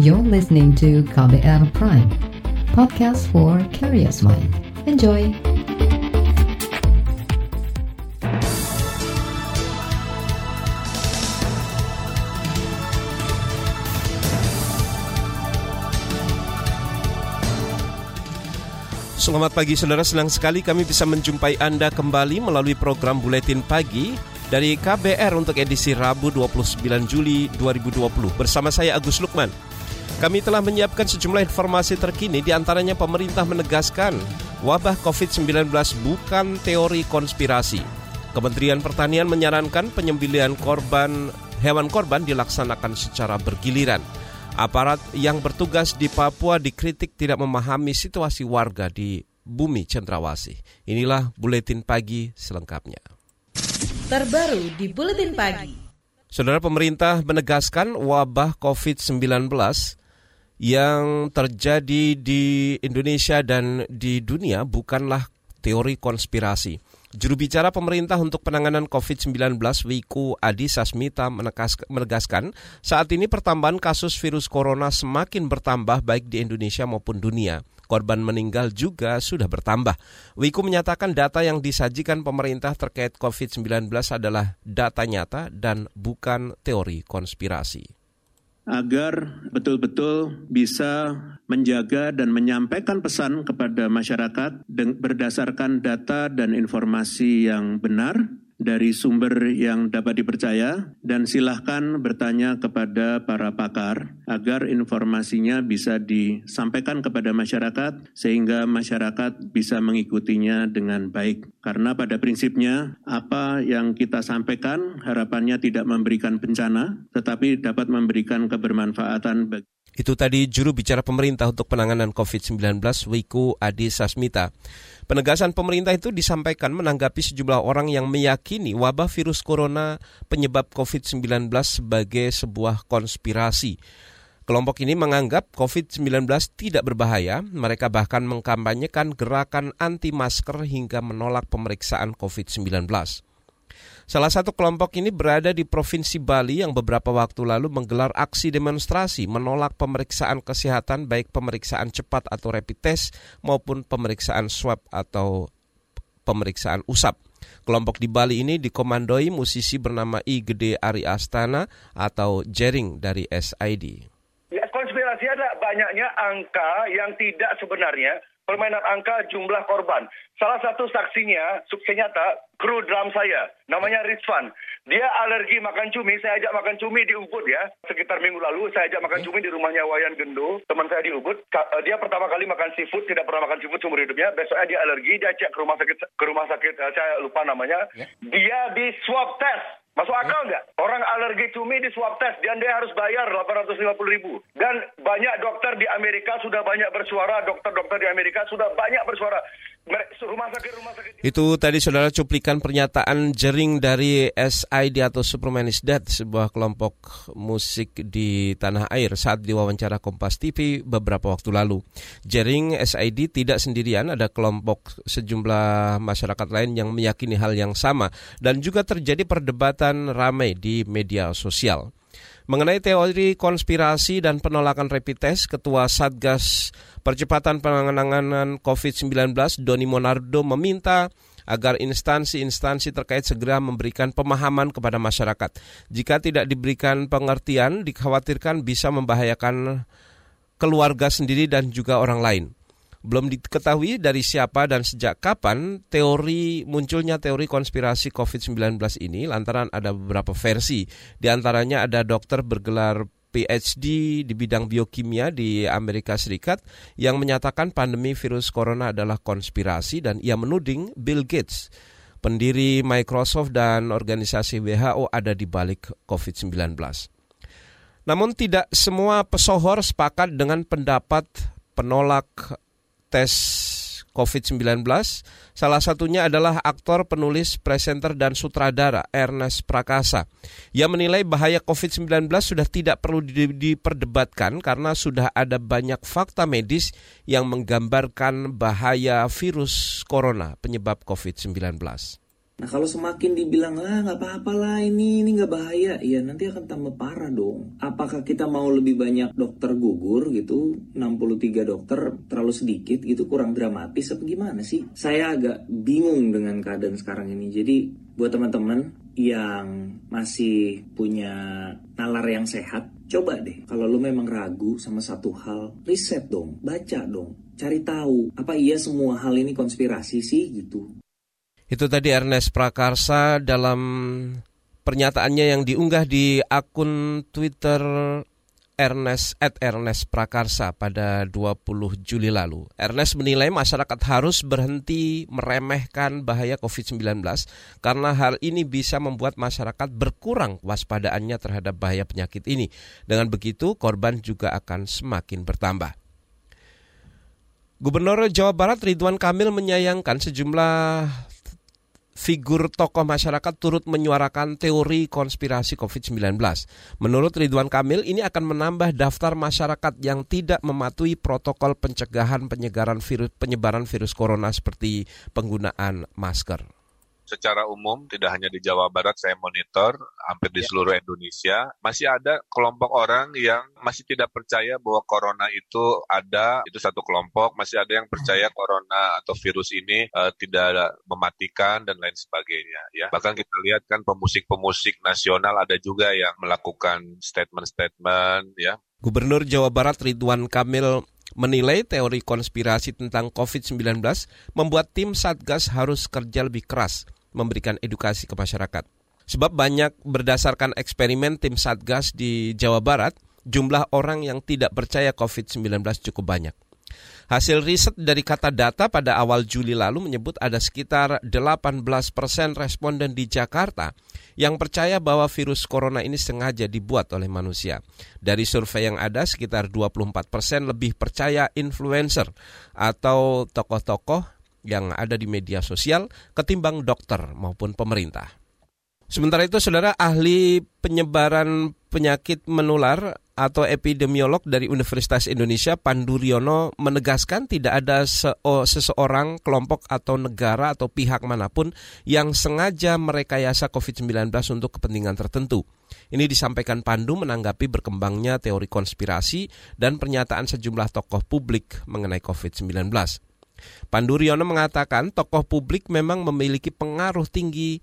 You're listening to KBR Prime, podcast for curious mind. Enjoy! Selamat pagi saudara, senang sekali kami bisa menjumpai Anda kembali melalui program Buletin Pagi dari KBR untuk edisi Rabu 29 Juli 2020 bersama saya Agus Lukman. Kami telah menyiapkan sejumlah informasi terkini di antaranya pemerintah menegaskan wabah COVID-19 bukan teori konspirasi. Kementerian Pertanian menyarankan penyembelian korban hewan korban dilaksanakan secara bergiliran. Aparat yang bertugas di Papua dikritik tidak memahami situasi warga di bumi cendrawasih. Inilah buletin pagi selengkapnya. Terbaru di buletin pagi. Saudara pemerintah menegaskan wabah COVID-19 yang terjadi di Indonesia dan di dunia bukanlah teori konspirasi. Juru bicara pemerintah untuk penanganan COVID-19 Wiku Adi Sasmita menegaskan saat ini pertambahan kasus virus corona semakin bertambah baik di Indonesia maupun dunia. Korban meninggal juga sudah bertambah. Wiku menyatakan data yang disajikan pemerintah terkait COVID-19 adalah data nyata dan bukan teori konspirasi agar betul-betul bisa menjaga dan menyampaikan pesan kepada masyarakat berdasarkan data dan informasi yang benar dari sumber yang dapat dipercaya dan silahkan bertanya kepada para pakar agar informasinya bisa disampaikan kepada masyarakat sehingga masyarakat bisa mengikutinya dengan baik. Karena pada prinsipnya apa yang kita sampaikan harapannya tidak memberikan bencana tetapi dapat memberikan kebermanfaatan bagi itu tadi juru bicara pemerintah untuk penanganan COVID-19 Wiku Adi Sasmita. Penegasan pemerintah itu disampaikan menanggapi sejumlah orang yang meyakini wabah virus corona penyebab COVID-19 sebagai sebuah konspirasi. Kelompok ini menganggap COVID-19 tidak berbahaya, mereka bahkan mengkampanyekan gerakan anti masker hingga menolak pemeriksaan COVID-19. Salah satu kelompok ini berada di Provinsi Bali yang beberapa waktu lalu menggelar aksi demonstrasi menolak pemeriksaan kesehatan baik pemeriksaan cepat atau rapid test maupun pemeriksaan swab atau pemeriksaan usap. Kelompok di Bali ini dikomandoi musisi bernama I Gede Ari Astana atau Jering dari SID. Ya, konspirasi ada banyaknya angka yang tidak sebenarnya permainan angka jumlah korban. Salah satu saksinya, sukses nyata, kru drum saya, namanya Rizvan. Dia alergi makan cumi, saya ajak makan cumi di Ubud ya. Sekitar minggu lalu saya ajak makan cumi di rumahnya Wayan Gendo, teman saya di Ubud. Eh, dia pertama kali makan seafood, tidak pernah makan seafood seumur hidupnya. Besoknya dia alergi, dia cek ke rumah sakit, ke rumah sakit eh, saya lupa namanya. Ya. Dia di swab test Masuk akal nggak? Orang alergi cumi di swab test dan dia harus bayar 850 ribu. Dan banyak dokter di Amerika sudah banyak bersuara, dokter-dokter di Amerika sudah banyak bersuara. Itu tadi saudara cuplikan pernyataan jering dari SID atau Superman is Dead, sebuah kelompok musik di tanah air saat diwawancara Kompas TV beberapa waktu lalu. Jering SID tidak sendirian, ada kelompok sejumlah masyarakat lain yang meyakini hal yang sama dan juga terjadi perdebatan ramai di media sosial. Mengenai teori konspirasi dan penolakan rapid test, Ketua Satgas Percepatan Penanganan COVID-19 Doni Monardo meminta agar instansi-instansi terkait segera memberikan pemahaman kepada masyarakat. Jika tidak diberikan pengertian, dikhawatirkan bisa membahayakan keluarga sendiri dan juga orang lain belum diketahui dari siapa dan sejak kapan teori munculnya teori konspirasi COVID-19 ini lantaran ada beberapa versi. Di antaranya ada dokter bergelar PhD di bidang biokimia di Amerika Serikat yang menyatakan pandemi virus corona adalah konspirasi dan ia menuding Bill Gates, pendiri Microsoft dan organisasi WHO ada di balik COVID-19. Namun tidak semua pesohor sepakat dengan pendapat penolak tes COVID-19. Salah satunya adalah aktor, penulis, presenter, dan sutradara Ernest Prakasa. Ia menilai bahaya COVID-19 sudah tidak perlu diperdebatkan karena sudah ada banyak fakta medis yang menggambarkan bahaya virus corona penyebab COVID-19 Nah kalau semakin dibilang lah nggak apa-apa lah ini ini nggak bahaya, ya nanti akan tambah parah dong. Apakah kita mau lebih banyak dokter gugur gitu, 63 dokter terlalu sedikit gitu kurang dramatis apa gimana sih? Saya agak bingung dengan keadaan sekarang ini. Jadi buat teman-teman yang masih punya nalar yang sehat, coba deh kalau lu memang ragu sama satu hal, riset dong, baca dong, cari tahu apa iya semua hal ini konspirasi sih gitu. Itu tadi Ernest Prakarsa dalam pernyataannya yang diunggah di akun Twitter Ernest at Ernest Prakarsa pada 20 Juli lalu. Ernest menilai masyarakat harus berhenti meremehkan bahaya COVID-19 karena hal ini bisa membuat masyarakat berkurang waspadaannya terhadap bahaya penyakit ini. Dengan begitu, korban juga akan semakin bertambah. Gubernur Jawa Barat Ridwan Kamil menyayangkan sejumlah figur tokoh masyarakat turut menyuarakan teori konspirasi COVID-19. Menurut Ridwan Kamil, ini akan menambah daftar masyarakat yang tidak mematuhi protokol pencegahan penyegaran virus, penyebaran virus corona seperti penggunaan masker secara umum tidak hanya di Jawa Barat saya monitor hampir di ya. seluruh Indonesia. Masih ada kelompok orang yang masih tidak percaya bahwa corona itu ada. Itu satu kelompok. Masih ada yang percaya corona atau virus ini uh, tidak mematikan dan lain sebagainya ya. Bahkan kita lihat kan pemusik-pemusik nasional ada juga yang melakukan statement-statement ya. Gubernur Jawa Barat Ridwan Kamil menilai teori konspirasi tentang COVID-19 membuat tim Satgas harus kerja lebih keras memberikan edukasi ke masyarakat. Sebab banyak berdasarkan eksperimen tim Satgas di Jawa Barat, jumlah orang yang tidak percaya COVID-19 cukup banyak. Hasil riset dari kata data pada awal Juli lalu menyebut ada sekitar 18 persen responden di Jakarta yang percaya bahwa virus corona ini sengaja dibuat oleh manusia. Dari survei yang ada, sekitar 24 persen lebih percaya influencer atau tokoh-tokoh yang ada di media sosial ketimbang dokter maupun pemerintah. Sementara itu, saudara ahli penyebaran penyakit menular atau epidemiolog dari Universitas Indonesia Pandu Riono menegaskan tidak ada seseorang, kelompok atau negara atau pihak mana pun yang sengaja merekayasa COVID-19 untuk kepentingan tertentu. Ini disampaikan Pandu menanggapi berkembangnya teori konspirasi dan pernyataan sejumlah tokoh publik mengenai COVID-19. Pandu Riono mengatakan tokoh publik memang memiliki pengaruh tinggi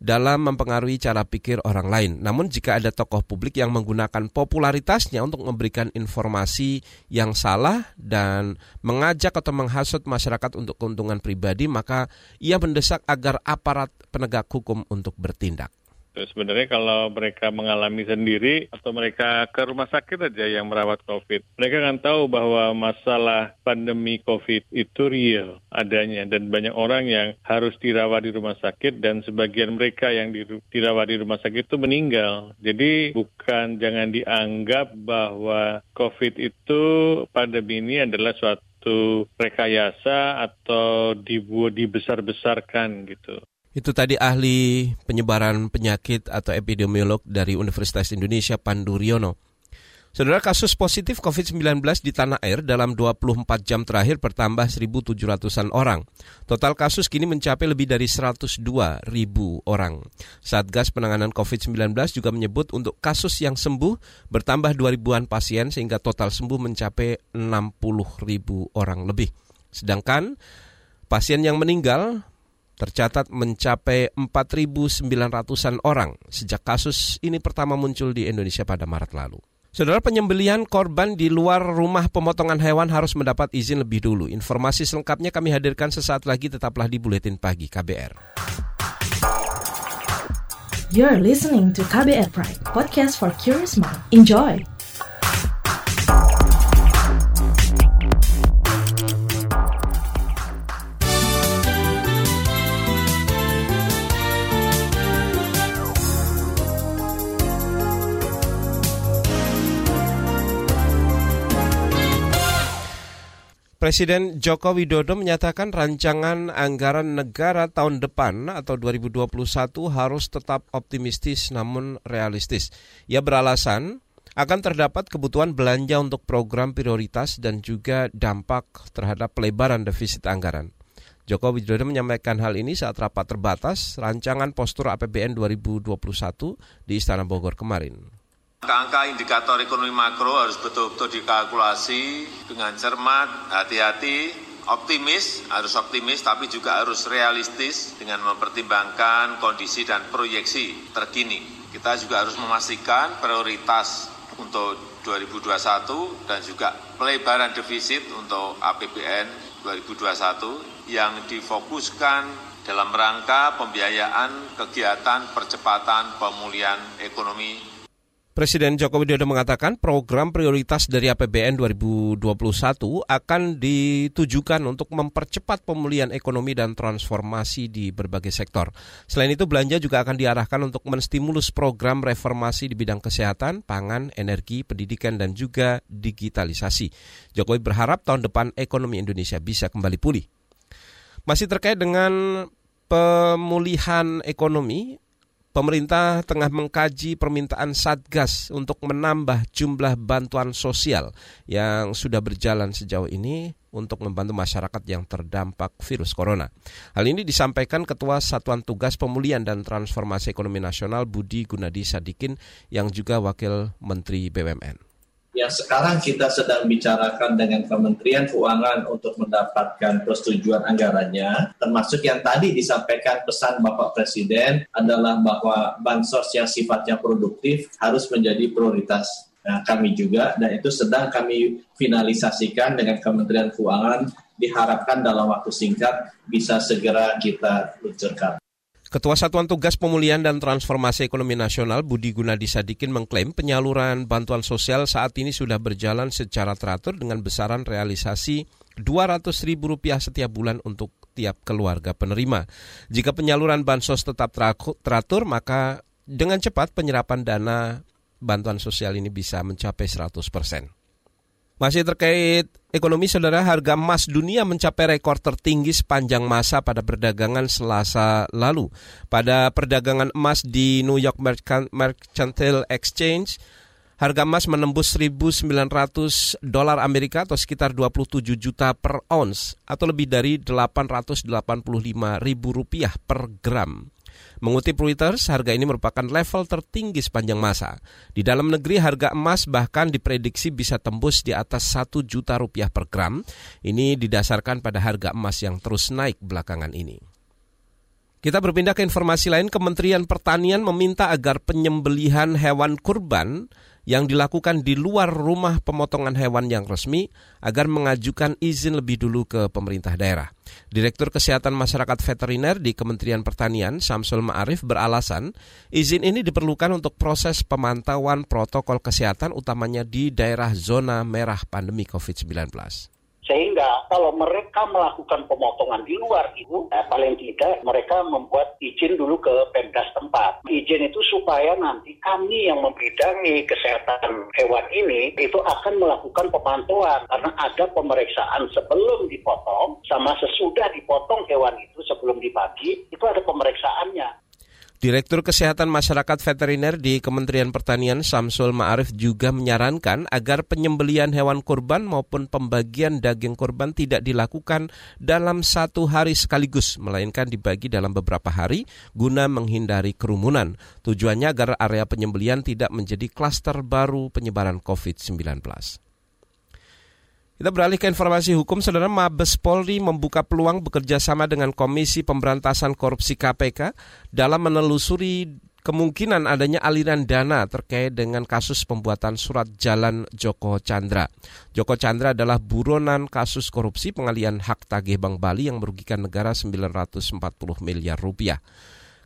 dalam mempengaruhi cara pikir orang lain. Namun jika ada tokoh publik yang menggunakan popularitasnya untuk memberikan informasi yang salah dan mengajak atau menghasut masyarakat untuk keuntungan pribadi, maka ia mendesak agar aparat penegak hukum untuk bertindak. Sebenarnya kalau mereka mengalami sendiri atau mereka ke rumah sakit aja yang merawat COVID, mereka akan tahu bahwa masalah pandemi COVID itu real adanya dan banyak orang yang harus dirawat di rumah sakit dan sebagian mereka yang dirawat di rumah sakit itu meninggal. Jadi bukan jangan dianggap bahwa COVID itu pandemi ini adalah suatu rekayasa atau dibuat dibesar-besarkan gitu. Itu tadi ahli penyebaran penyakit atau epidemiolog dari Universitas Indonesia Pandu Riono. Saudara kasus positif COVID-19 di tanah air dalam 24 jam terakhir bertambah 1.700-an orang. Total kasus kini mencapai lebih dari 102 ribu orang. Satgas penanganan COVID-19 juga menyebut untuk kasus yang sembuh bertambah 2 ribuan pasien sehingga total sembuh mencapai 60 ribu orang lebih. Sedangkan pasien yang meninggal tercatat mencapai 4.900-an orang sejak kasus ini pertama muncul di Indonesia pada Maret lalu. Saudara penyembelihan korban di luar rumah pemotongan hewan harus mendapat izin lebih dulu. Informasi selengkapnya kami hadirkan sesaat lagi tetaplah di Buletin Pagi KBR. You're listening to KBR Pride, podcast for curious mind. Enjoy! Presiden Joko Widodo menyatakan rancangan anggaran negara tahun depan atau 2021 harus tetap optimistis namun realistis. Ia beralasan akan terdapat kebutuhan belanja untuk program prioritas dan juga dampak terhadap pelebaran defisit anggaran. Joko Widodo menyampaikan hal ini saat rapat terbatas rancangan postur APBN 2021 di Istana Bogor kemarin. Angka-angka indikator ekonomi makro harus betul-betul dikalkulasi dengan cermat, hati-hati, optimis, harus optimis tapi juga harus realistis dengan mempertimbangkan kondisi dan proyeksi terkini. Kita juga harus memastikan prioritas untuk 2021 dan juga pelebaran defisit untuk APBN 2021 yang difokuskan dalam rangka pembiayaan kegiatan percepatan pemulihan ekonomi Presiden Joko Widodo mengatakan program prioritas dari APBN 2021 akan ditujukan untuk mempercepat pemulihan ekonomi dan transformasi di berbagai sektor. Selain itu, belanja juga akan diarahkan untuk menstimulus program reformasi di bidang kesehatan, pangan, energi, pendidikan, dan juga digitalisasi. Jokowi berharap tahun depan ekonomi Indonesia bisa kembali pulih. Masih terkait dengan pemulihan ekonomi, Pemerintah tengah mengkaji permintaan Satgas untuk menambah jumlah bantuan sosial yang sudah berjalan sejauh ini untuk membantu masyarakat yang terdampak virus corona. Hal ini disampaikan Ketua Satuan Tugas Pemulihan dan Transformasi Ekonomi Nasional Budi Gunadi Sadikin yang juga Wakil Menteri BUMN yang sekarang kita sedang bicarakan dengan Kementerian Keuangan untuk mendapatkan persetujuan anggarannya, termasuk yang tadi disampaikan pesan Bapak Presiden adalah bahwa bansos yang sifatnya produktif harus menjadi prioritas nah, kami juga, dan itu sedang kami finalisasikan dengan Kementerian Keuangan, diharapkan dalam waktu singkat bisa segera kita luncurkan. Ketua Satuan Tugas Pemulihan dan Transformasi Ekonomi Nasional Budi Gunadi Sadikin mengklaim penyaluran bantuan sosial saat ini sudah berjalan secara teratur dengan besaran realisasi Rp200.000 setiap bulan untuk tiap keluarga penerima. Jika penyaluran bansos tetap teratur, maka dengan cepat penyerapan dana bantuan sosial ini bisa mencapai 100 persen. Masih terkait ekonomi, saudara, harga emas dunia mencapai rekor tertinggi sepanjang masa pada perdagangan Selasa lalu. Pada perdagangan emas di New York Mercantile Exchange, harga emas menembus 1.900 dolar Amerika atau sekitar 27 juta per ounce atau lebih dari 885 ribu rupiah per gram. Mengutip Reuters, harga ini merupakan level tertinggi sepanjang masa. Di dalam negeri harga emas bahkan diprediksi bisa tembus di atas 1 juta rupiah per gram. Ini didasarkan pada harga emas yang terus naik belakangan ini. Kita berpindah ke informasi lain, Kementerian Pertanian meminta agar penyembelihan hewan kurban yang dilakukan di luar rumah pemotongan hewan yang resmi agar mengajukan izin lebih dulu ke pemerintah daerah. Direktur Kesehatan Masyarakat Veteriner di Kementerian Pertanian, Samsul Ma'arif, beralasan izin ini diperlukan untuk proses pemantauan protokol kesehatan utamanya di daerah zona merah pandemi COVID-19. Sehingga kalau mereka melakukan pemotongan di luar itu, eh, paling tidak mereka membuat izin dulu ke Pemda tempat. Izin itu supaya nanti kami yang membidangi kesehatan hewan ini itu akan melakukan pemantauan karena ada pemeriksaan sebelum dipotong sama sesudah dipotong hewan itu sebelum dibagi itu ada pemeriksaannya. Direktur Kesehatan Masyarakat Veteriner di Kementerian Pertanian Samsul Ma'arif juga menyarankan agar penyembelian hewan kurban maupun pembagian daging kurban tidak dilakukan dalam satu hari sekaligus, melainkan dibagi dalam beberapa hari guna menghindari kerumunan. Tujuannya agar area penyembelian tidak menjadi klaster baru penyebaran COVID-19. Kita beralih ke informasi hukum, Saudara Mabes Polri membuka peluang bekerja sama dengan Komisi Pemberantasan Korupsi KPK dalam menelusuri kemungkinan adanya aliran dana terkait dengan kasus pembuatan surat jalan Joko Chandra. Joko Chandra adalah buronan kasus korupsi pengalian hak tagih Bank Bali yang merugikan negara 940 miliar rupiah.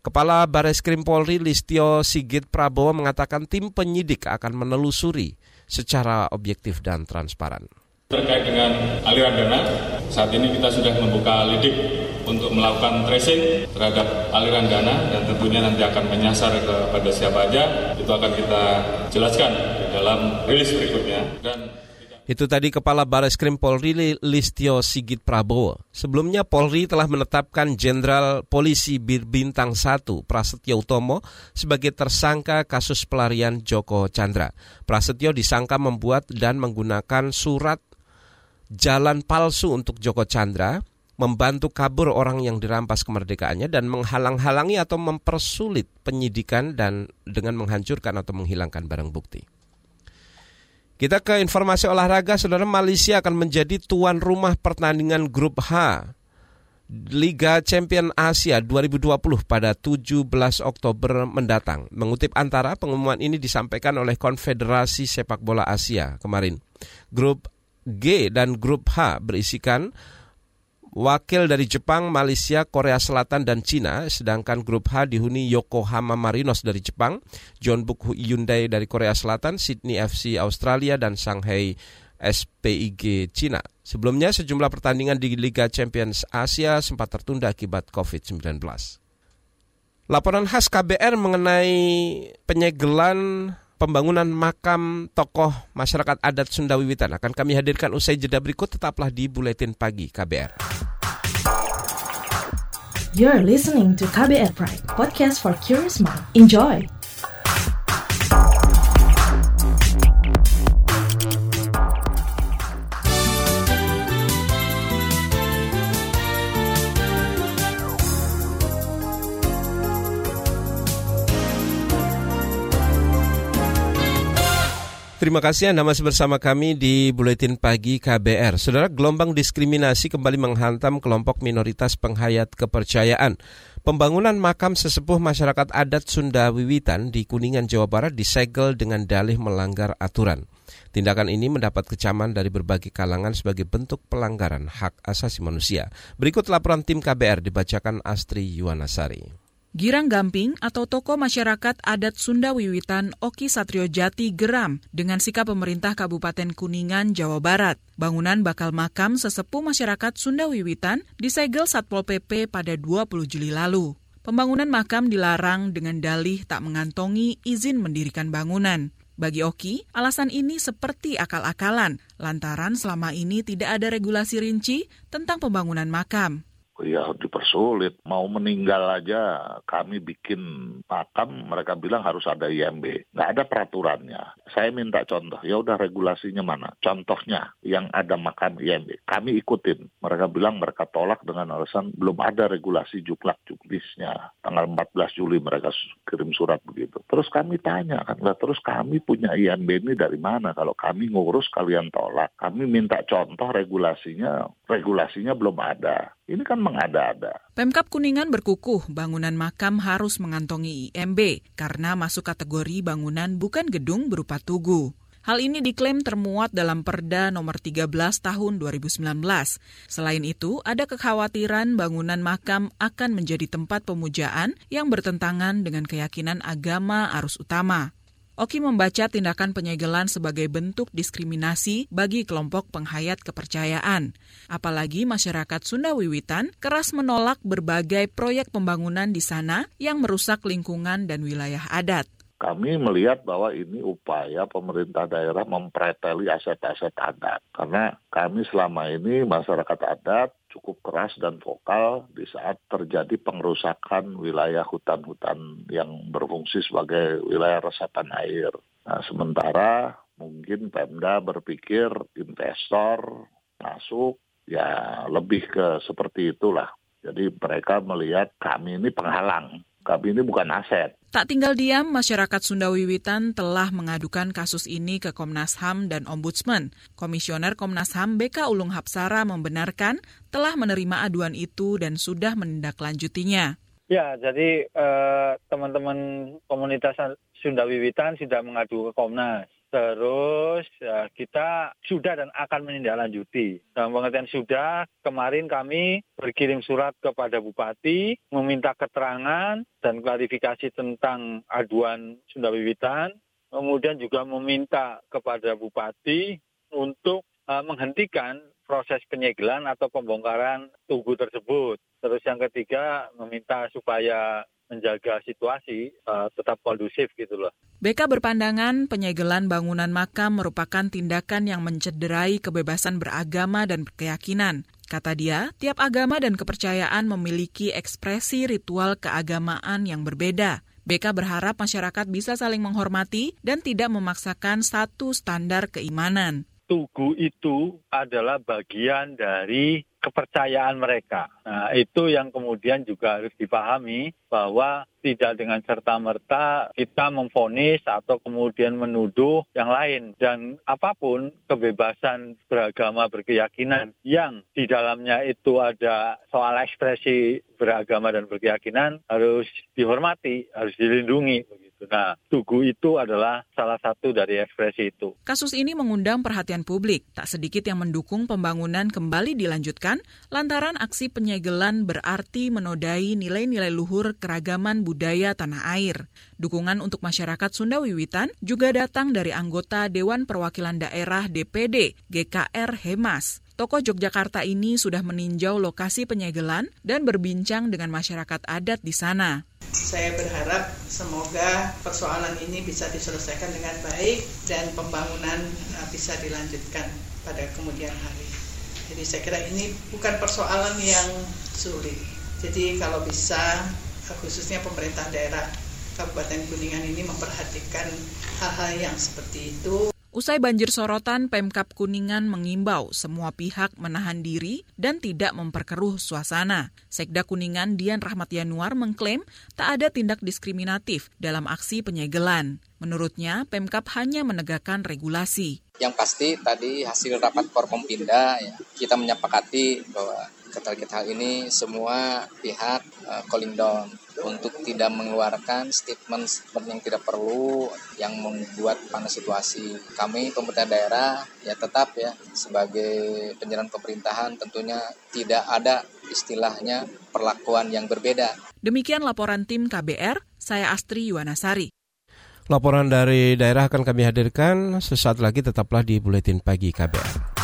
Kepala Bareskrim Polri Listio Sigit Prabowo mengatakan tim penyidik akan menelusuri secara objektif dan transparan. Terkait dengan aliran dana, saat ini kita sudah membuka lidik untuk melakukan tracing terhadap aliran dana dan tentunya nanti akan menyasar kepada siapa aja, itu akan kita jelaskan dalam rilis berikutnya. Dan itu tadi Kepala Baris Krim Polri Listio Sigit Prabowo. Sebelumnya Polri telah menetapkan Jenderal Polisi Bir Bintang 1 Prasetyo Utomo sebagai tersangka kasus pelarian Joko Chandra. Prasetyo disangka membuat dan menggunakan surat jalan palsu untuk Joko Chandra membantu kabur orang yang dirampas kemerdekaannya dan menghalang-halangi atau mempersulit penyidikan dan dengan menghancurkan atau menghilangkan barang bukti. Kita ke informasi olahraga, saudara Malaysia akan menjadi tuan rumah pertandingan grup H Liga Champion Asia 2020 pada 17 Oktober mendatang. Mengutip antara, pengumuman ini disampaikan oleh Konfederasi Sepak Bola Asia kemarin. Grup G dan Grup H berisikan wakil dari Jepang, Malaysia, Korea Selatan, dan Cina, sedangkan grup H dihuni Yokohama Marinos dari Jepang, John Book Hyundai dari Korea Selatan, Sydney FC Australia, dan Shanghai SPIG Cina. Sebelumnya sejumlah pertandingan di Liga Champions Asia sempat tertunda akibat COVID-19. Laporan khas KBR mengenai penyegelan pembangunan makam tokoh masyarakat adat Sunda Wiwitan akan kami hadirkan usai jeda berikut tetaplah di Buletin Pagi KBR. You're listening to KBR Pride, podcast for curious mind. Enjoy! Terima kasih Anda masih bersama kami di Buletin Pagi KBR. Saudara, gelombang diskriminasi kembali menghantam kelompok minoritas penghayat kepercayaan. Pembangunan makam sesepuh masyarakat adat Sunda Wiwitan di Kuningan, Jawa Barat disegel dengan dalih melanggar aturan. Tindakan ini mendapat kecaman dari berbagai kalangan sebagai bentuk pelanggaran hak asasi manusia. Berikut laporan tim KBR dibacakan Astri Yuwanasari. Girang Gamping atau toko masyarakat adat Sunda Wiwitan Oki Satrio Jati geram dengan sikap pemerintah Kabupaten Kuningan, Jawa Barat. Bangunan bakal makam sesepuh masyarakat Sunda Wiwitan disegel Satpol PP pada 20 Juli lalu. Pembangunan makam dilarang dengan dalih tak mengantongi izin mendirikan bangunan. Bagi Oki, alasan ini seperti akal-akalan, lantaran selama ini tidak ada regulasi rinci tentang pembangunan makam ya dipersulit. Mau meninggal aja kami bikin makam, mereka bilang harus ada IMB. Nggak ada peraturannya. Saya minta contoh, ya udah regulasinya mana? Contohnya yang ada makam IMB. Kami ikutin. Mereka bilang mereka tolak dengan alasan belum ada regulasi juklak juklisnya. Tanggal 14 Juli mereka kirim surat begitu. Terus kami tanya kan, lah terus kami punya IMB ini dari mana? Kalau kami ngurus kalian tolak. Kami minta contoh regulasinya, regulasinya belum ada. Ini kan mengada-ada. Pemkap Kuningan berkukuh bangunan makam harus mengantongi IMB karena masuk kategori bangunan bukan gedung berupa tugu. Hal ini diklaim termuat dalam Perda nomor 13 tahun 2019. Selain itu, ada kekhawatiran bangunan makam akan menjadi tempat pemujaan yang bertentangan dengan keyakinan agama arus utama. Oki membaca tindakan penyegelan sebagai bentuk diskriminasi bagi kelompok penghayat kepercayaan. Apalagi masyarakat Sunda Wiwitan keras menolak berbagai proyek pembangunan di sana yang merusak lingkungan dan wilayah adat kami melihat bahwa ini upaya pemerintah daerah mempreteli aset-aset adat. Karena kami selama ini masyarakat adat cukup keras dan vokal di saat terjadi pengerusakan wilayah hutan-hutan yang berfungsi sebagai wilayah resapan air. Nah, sementara mungkin Pemda berpikir investor masuk ya lebih ke seperti itulah. Jadi mereka melihat kami ini penghalang kami ini bukan aset. Tak tinggal diam, masyarakat Sunda Wiwitan telah mengadukan kasus ini ke Komnas HAM dan Ombudsman. Komisioner Komnas HAM BK Ulung Hapsara membenarkan telah menerima aduan itu dan sudah menindaklanjutinya. Ya, jadi eh, teman-teman komunitas Sunda Wiwitan sudah mengadu ke Komnas. Terus ya, kita sudah dan akan menindaklanjuti. Dalam pengertian sudah, kemarin kami berkirim surat kepada Bupati meminta keterangan dan klarifikasi tentang aduan Sunda Wiwitan. Kemudian juga meminta kepada Bupati untuk uh, menghentikan proses penyegelan atau pembongkaran tugu tersebut. Terus yang ketiga meminta supaya menjaga situasi uh, tetap kondusif gitu loh. BK berpandangan penyegelan bangunan makam merupakan tindakan yang mencederai kebebasan beragama dan keyakinan. Kata dia, tiap agama dan kepercayaan memiliki ekspresi ritual keagamaan yang berbeda. BK berharap masyarakat bisa saling menghormati dan tidak memaksakan satu standar keimanan. Tugu itu adalah bagian dari kepercayaan mereka. Nah, itu yang kemudian juga harus dipahami bahwa tidak dengan serta-merta kita memfonis atau kemudian menuduh yang lain. Dan apa pun kebebasan beragama berkeyakinan yang di dalamnya itu ada soal ekspresi beragama dan berkeyakinan harus dihormati, harus dilindungi. Nah, tugu itu adalah salah satu dari ekspresi itu. Kasus ini mengundang perhatian publik. Tak sedikit yang mendukung pembangunan kembali dilanjutkan lantaran aksi penyegelan berarti menodai nilai-nilai luhur keragaman budaya tanah air. Dukungan untuk masyarakat Sunda Wiwitan juga datang dari anggota Dewan Perwakilan Daerah DPD GKR Hemas. Tokoh Yogyakarta ini sudah meninjau lokasi penyegelan dan berbincang dengan masyarakat adat di sana. Saya berharap semoga persoalan ini bisa diselesaikan dengan baik dan pembangunan uh, bisa dilanjutkan pada kemudian hari. Jadi saya kira ini bukan persoalan yang sulit. Jadi kalau bisa uh, khususnya pemerintah daerah Kabupaten Kuningan ini memperhatikan hal-hal yang seperti itu. Usai banjir sorotan, Pemkap Kuningan mengimbau semua pihak menahan diri dan tidak memperkeruh suasana. Sekda Kuningan Dian Rahmat Yanuar mengklaim tak ada tindak diskriminatif dalam aksi penyegelan. Menurutnya, Pemkap hanya menegakkan regulasi. Yang pasti tadi hasil rapat Forkompinda ya, kita menyepakati bahwa ketal-ketal ini semua pihak uh, calling down untuk tidak mengeluarkan statement-statement yang tidak perlu yang membuat panas situasi. Kami pemerintah daerah ya tetap ya sebagai penjalan pemerintahan tentunya tidak ada istilahnya perlakuan yang berbeda. Demikian laporan tim KBR, saya Astri Yuwanasari. Laporan dari daerah akan kami hadirkan sesaat lagi tetaplah di Buletin Pagi KBR.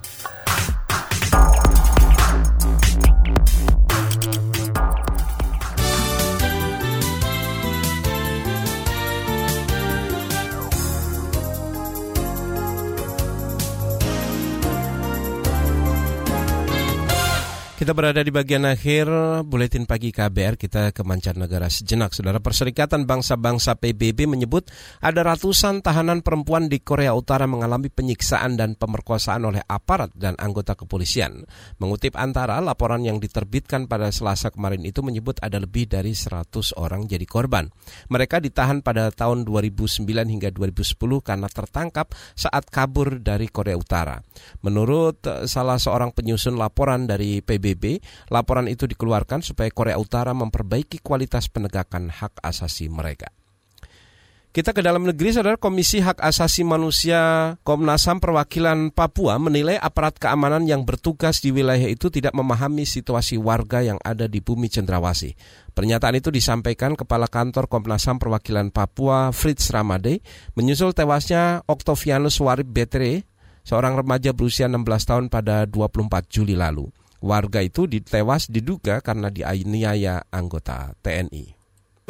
Kita berada di bagian akhir buletin pagi KBR, kita ke mancanegara sejenak. Saudara Perserikatan Bangsa-Bangsa PBB menyebut ada ratusan tahanan perempuan di Korea Utara mengalami penyiksaan dan pemerkosaan oleh aparat dan anggota kepolisian. Mengutip antara laporan yang diterbitkan pada Selasa kemarin itu menyebut ada lebih dari 100 orang jadi korban. Mereka ditahan pada tahun 2009 hingga 2010 karena tertangkap saat kabur dari Korea Utara. Menurut salah seorang penyusun laporan dari PBB PBB, laporan itu dikeluarkan supaya Korea Utara memperbaiki kualitas penegakan hak asasi mereka. Kita ke dalam negeri, saudara Komisi Hak Asasi Manusia Komnas HAM Perwakilan Papua menilai aparat keamanan yang bertugas di wilayah itu tidak memahami situasi warga yang ada di bumi cendrawasih. Pernyataan itu disampaikan Kepala Kantor Komnas HAM Perwakilan Papua Fritz Ramade menyusul tewasnya Octavianus Warib Betre, seorang remaja berusia 16 tahun pada 24 Juli lalu. Warga itu ditewas diduga karena dianiaya anggota TNI.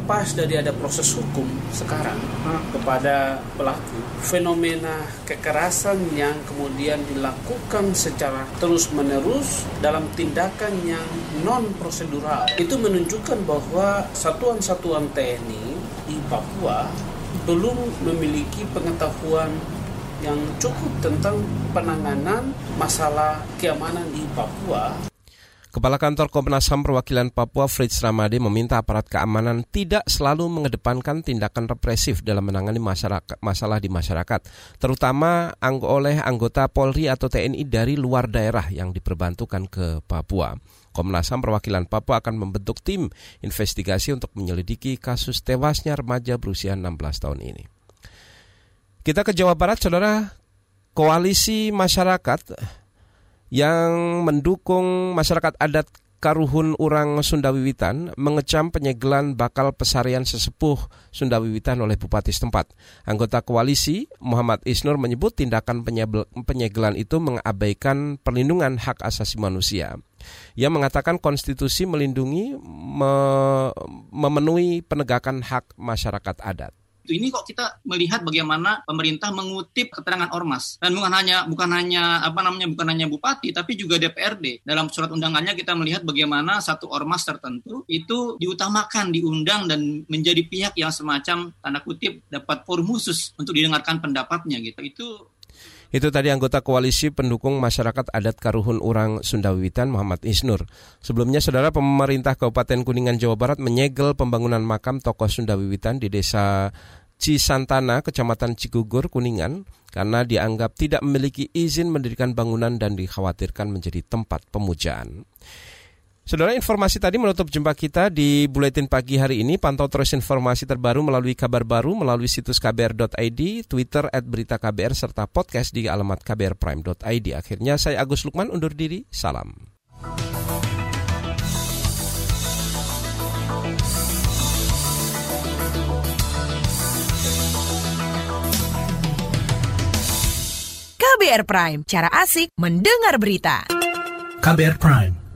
Pas dari ada proses hukum sekarang kepada pelaku, fenomena kekerasan yang kemudian dilakukan secara terus-menerus dalam tindakan yang non-prosedural itu menunjukkan bahwa satuan-satuan TNI di Papua belum memiliki pengetahuan yang cukup tentang penanganan masalah keamanan di Papua. Kepala Kantor Komnas HAM Perwakilan Papua Fritz Ramade meminta aparat keamanan tidak selalu mengedepankan tindakan represif dalam menangani masyarakat, masalah di masyarakat, terutama oleh anggota Polri atau TNI dari luar daerah yang diperbantukan ke Papua. Komnas HAM Perwakilan Papua akan membentuk tim investigasi untuk menyelidiki kasus tewasnya remaja berusia 16 tahun ini. Kita ke Jawa Barat, saudara. Koalisi masyarakat yang mendukung masyarakat adat Karuhun Urang Sundawiwitan mengecam penyegelan bakal pesarian sesepuh Sundawiwitan oleh bupati setempat. Anggota koalisi Muhammad Isnur menyebut tindakan penyegelan itu mengabaikan perlindungan hak asasi manusia. Ia mengatakan konstitusi melindungi me, memenuhi penegakan hak masyarakat adat. Ini kok kita melihat bagaimana pemerintah mengutip keterangan ormas dan bukan hanya bukan hanya apa namanya bukan hanya bupati tapi juga DPRD. Dalam surat undangannya kita melihat bagaimana satu ormas tertentu itu diutamakan diundang dan menjadi pihak yang semacam tanda kutip dapat forum khusus untuk didengarkan pendapatnya gitu. Itu itu tadi anggota koalisi pendukung masyarakat adat Karuhun Urang Sundawiwitan Muhammad Isnur. Sebelumnya saudara pemerintah Kabupaten Kuningan Jawa Barat menyegel pembangunan makam tokoh Sundawiwitan di desa Cisantana, Kecamatan Cigugur, Kuningan, karena dianggap tidak memiliki izin mendirikan bangunan dan dikhawatirkan menjadi tempat pemujaan. Saudara informasi tadi menutup jumpa kita di Buletin Pagi hari ini. Pantau terus informasi terbaru melalui kabar baru melalui situs kbr.id, Twitter at berita KBR, serta podcast di alamat kbrprime.id. Akhirnya saya Agus Lukman undur diri. Salam. KBR Prime, cara asik mendengar berita. KBR Prime,